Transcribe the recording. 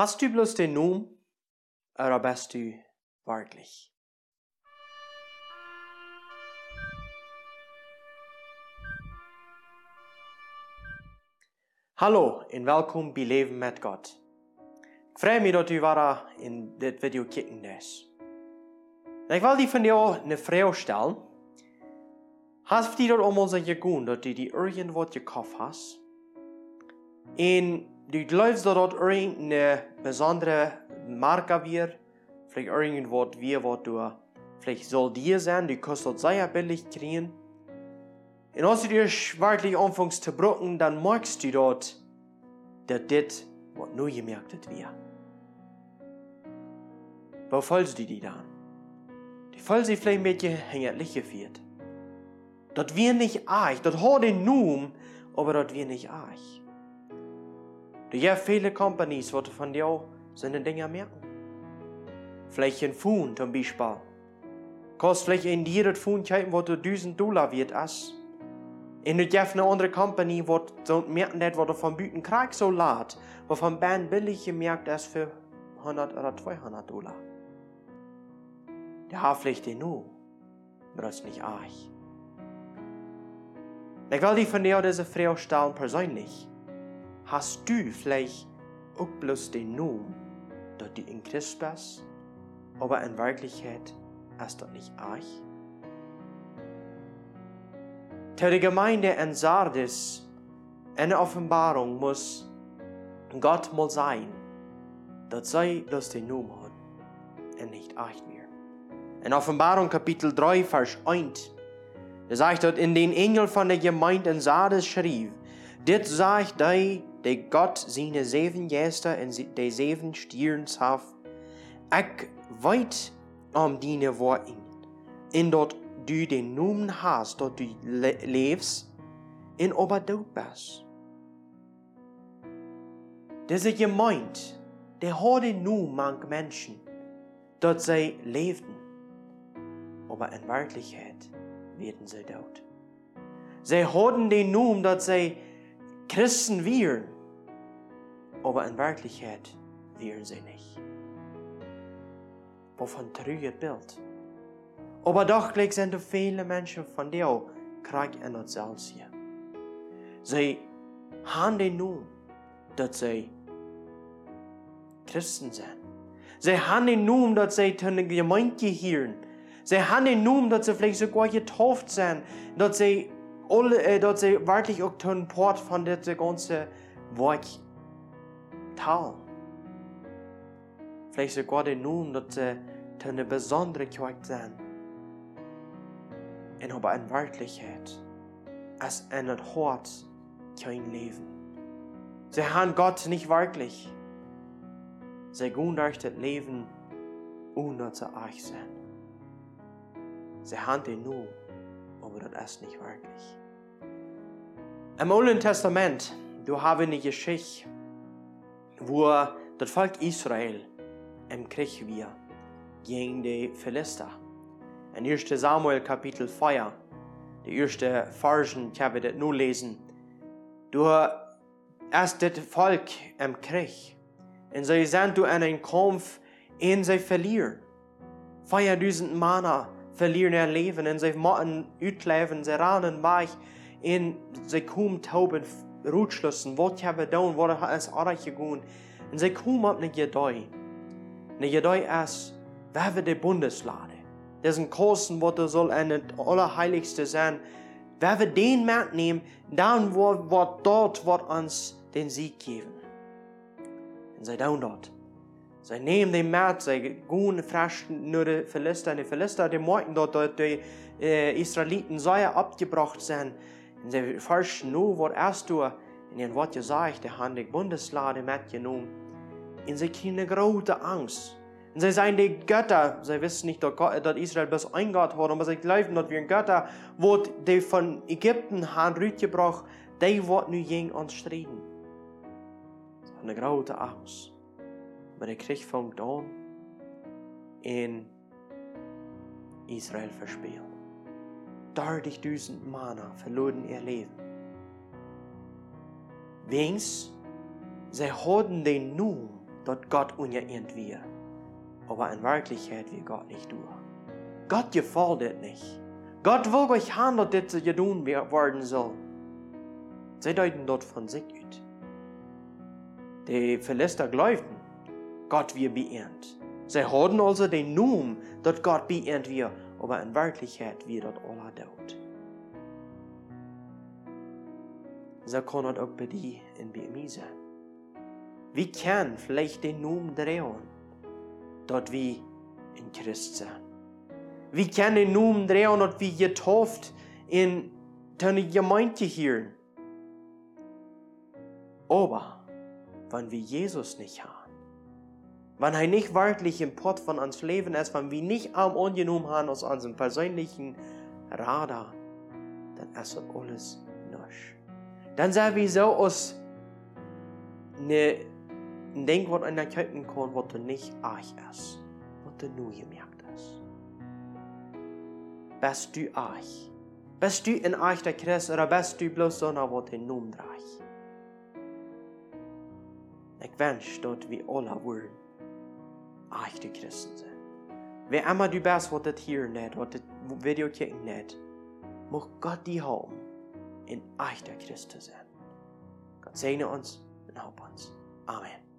Hast du bloß den Numm oder bist du wirklich? Hallo en welkom bij Leven met God. Ik freue mich, dat u waar in dit video kijken is. Ik wil die van jou een vraag stellen. Hast du dat allemaal zo gegaan, dat du die irgendwo gekauft hast? En du glaubst, dat dat irgendeine besondere Marke wird, vielleicht irgendwas wie, was du, vielleicht soll dir sein, du kannst das sehr billig kriegen. Und als du dich wirklich anfängst zu brocken, dann merkst du dort, dass das, was nur gemerkt hat, wir. Wo folgst du die dann? Die folgst sie vielleicht mit dir hänglich geführt. Das wir nicht euch, das hat den Numm, aber das wir nicht euch. Du hast viele Companies, wo du von dir seine Dinge merken. Vielleicht ein Pfund zum Beispiel. Kostet vielleicht in das Pfund, wo du 1000 Dollar wird, as. En nu geeft een andere company wat zo merken dat wat er van buiten krijgt zo laat, waarvan ben billig gemerkt is voor 100 oder 200 Dollar. Der Haarpflicht den nu, aber das ist nicht arg. Ich will dich von dir diese Frage stellen persönlich. Hast du vielleicht auch bloß den Numm, dass du in Christ bist, aber in Wirklichkeit ist das nicht arg? Ter die Gemeinde in Sardis, eine Offenbarung muss Gott mal sein, dass sie das den Numm hat und nicht echt mehr. In Offenbarung Kapitel 3, Vers 1, da sagt dort, in den Engel von der Gemeinde in Sardes schrieb, dit sagt die, der Gott seine sieben Gäste und die sieben Stieren hat, ich weit um deine Worte, in dort du den Numen hast, dort du le lebst, in aber du bist. Diese Gemeinde, der hat den Numen manch Menschen, dort sie lebten, aber in Wirklichkeit werden sie dort. Sie hatten den Numen, dass sie Christen wären, aber in Wirklichkeit wären sie nicht. Wovon trüge Bild. Aber doch gleich sind viele Menschen von dir krank in Salz hier. Sie haben den Numen, dass sie Christen sind. Sie haben den Numen, dass sie zu einer Gemeinde gehören. Sie haben den Numen, dass sie vielleicht sogar getauft sind, dass sie, alle, äh, dass sie wirklich auch einen Port von diesem ganzen Wort teilen. Vielleicht sogar den Numen, dass sie zu einer besonderen Kirche sind. Und aber in Wirklichkeit, es ändert Hort kein Leben. Sie haben Gott nicht wirklich. Sie gehen durch das Leben ohne zu euch sein. Sie haben ihn nur, aber das ist nicht wirklich. Im Alten Testament, du hast eine Geschichte, wo das Volk Israel im Krieg war gegen die Philister. In 1. Samuel Kapitel 4, die erste Versen, ich habe das nur lesen. Du hast das Volk im Krieg. Und sie sind du in einen Kampf, und sie verlieren. 4000 Männer verlieren ihr Leben und sie machen utleben, sie rennen weg und sie kommen tauben Rutschlüssen, was haben getan, was ist alles gegangen. Und sie kommen auf eine Gedei. Eine Gedei ist, wer wird die Bundeslade? Diesen wo das soll eine Allerheiligste sein. Wer wird den mitnehmen, dann wird dort wird uns den Sieg geben. Und sie tun dort. Sie nehmen den Mat, sie gehen frisch nur die Philister. Die Philister, die morgen dort, dort die äh, Israeliten sollen abgebracht sein. Und sie forschen nur, was erst du, in den Wort gesagt, die haben die Bundeslade mitgenommen. Und sie kriegen eine große Angst. Und sie seien die Götter, sie wissen nicht, dass, Israel bis ein Gott hat, aber sie glauben, wir ein Götter, wo die von Ägypten haben rübergebracht, die wird nu gegen uns streiten. Sie haben eine große Angst. Aber der Krieg fängt an in Israel verspielt. 30.000 Männer verloren ihr Leben. Wenigstens, sie hatten den Numm, dat Gott ungeeint wir. Aber in Wirklichkeit wir Gott nicht durch. Gott gefällt nicht. Gott will euch haben, dass das getan werden soll. Sie deuten dort von sich aus. Die Philister glaubten, Gott wir beehrt. Sie hatten also den Namen, dass Gott beehrt wir, aber in Wirklichkeit wir dort alle dort. So kann es auch bei dir und bei mir sein. Können vielleicht den Namen drehen, dass wir in Christ sind. Wir können den Namen drehen, dass wir getauft in deine Gemeinde hier. Aber wenn wir Jesus nicht haben, wenn er nicht wirklich im Pott von uns Leben ist, wenn wir nicht am angenommen haben aus unserem persönlichen Radar, dann ist das alles nichts. Dann sind wir so aus ne, ein Denkwort an der Kette kann, was du nicht euch ist, was du nur gemerkt hast. Bist du euch? Bist du in euch der Christ oder bist du bloß so noch, was du dreich? Ich wünsche, dass wir alle wollen echte Christen sind. Wer immer du bist, was das hier das Video kicken nicht, muss Gott die haben, in echter Christen sein. Gott segne uns und hab uns. Amen.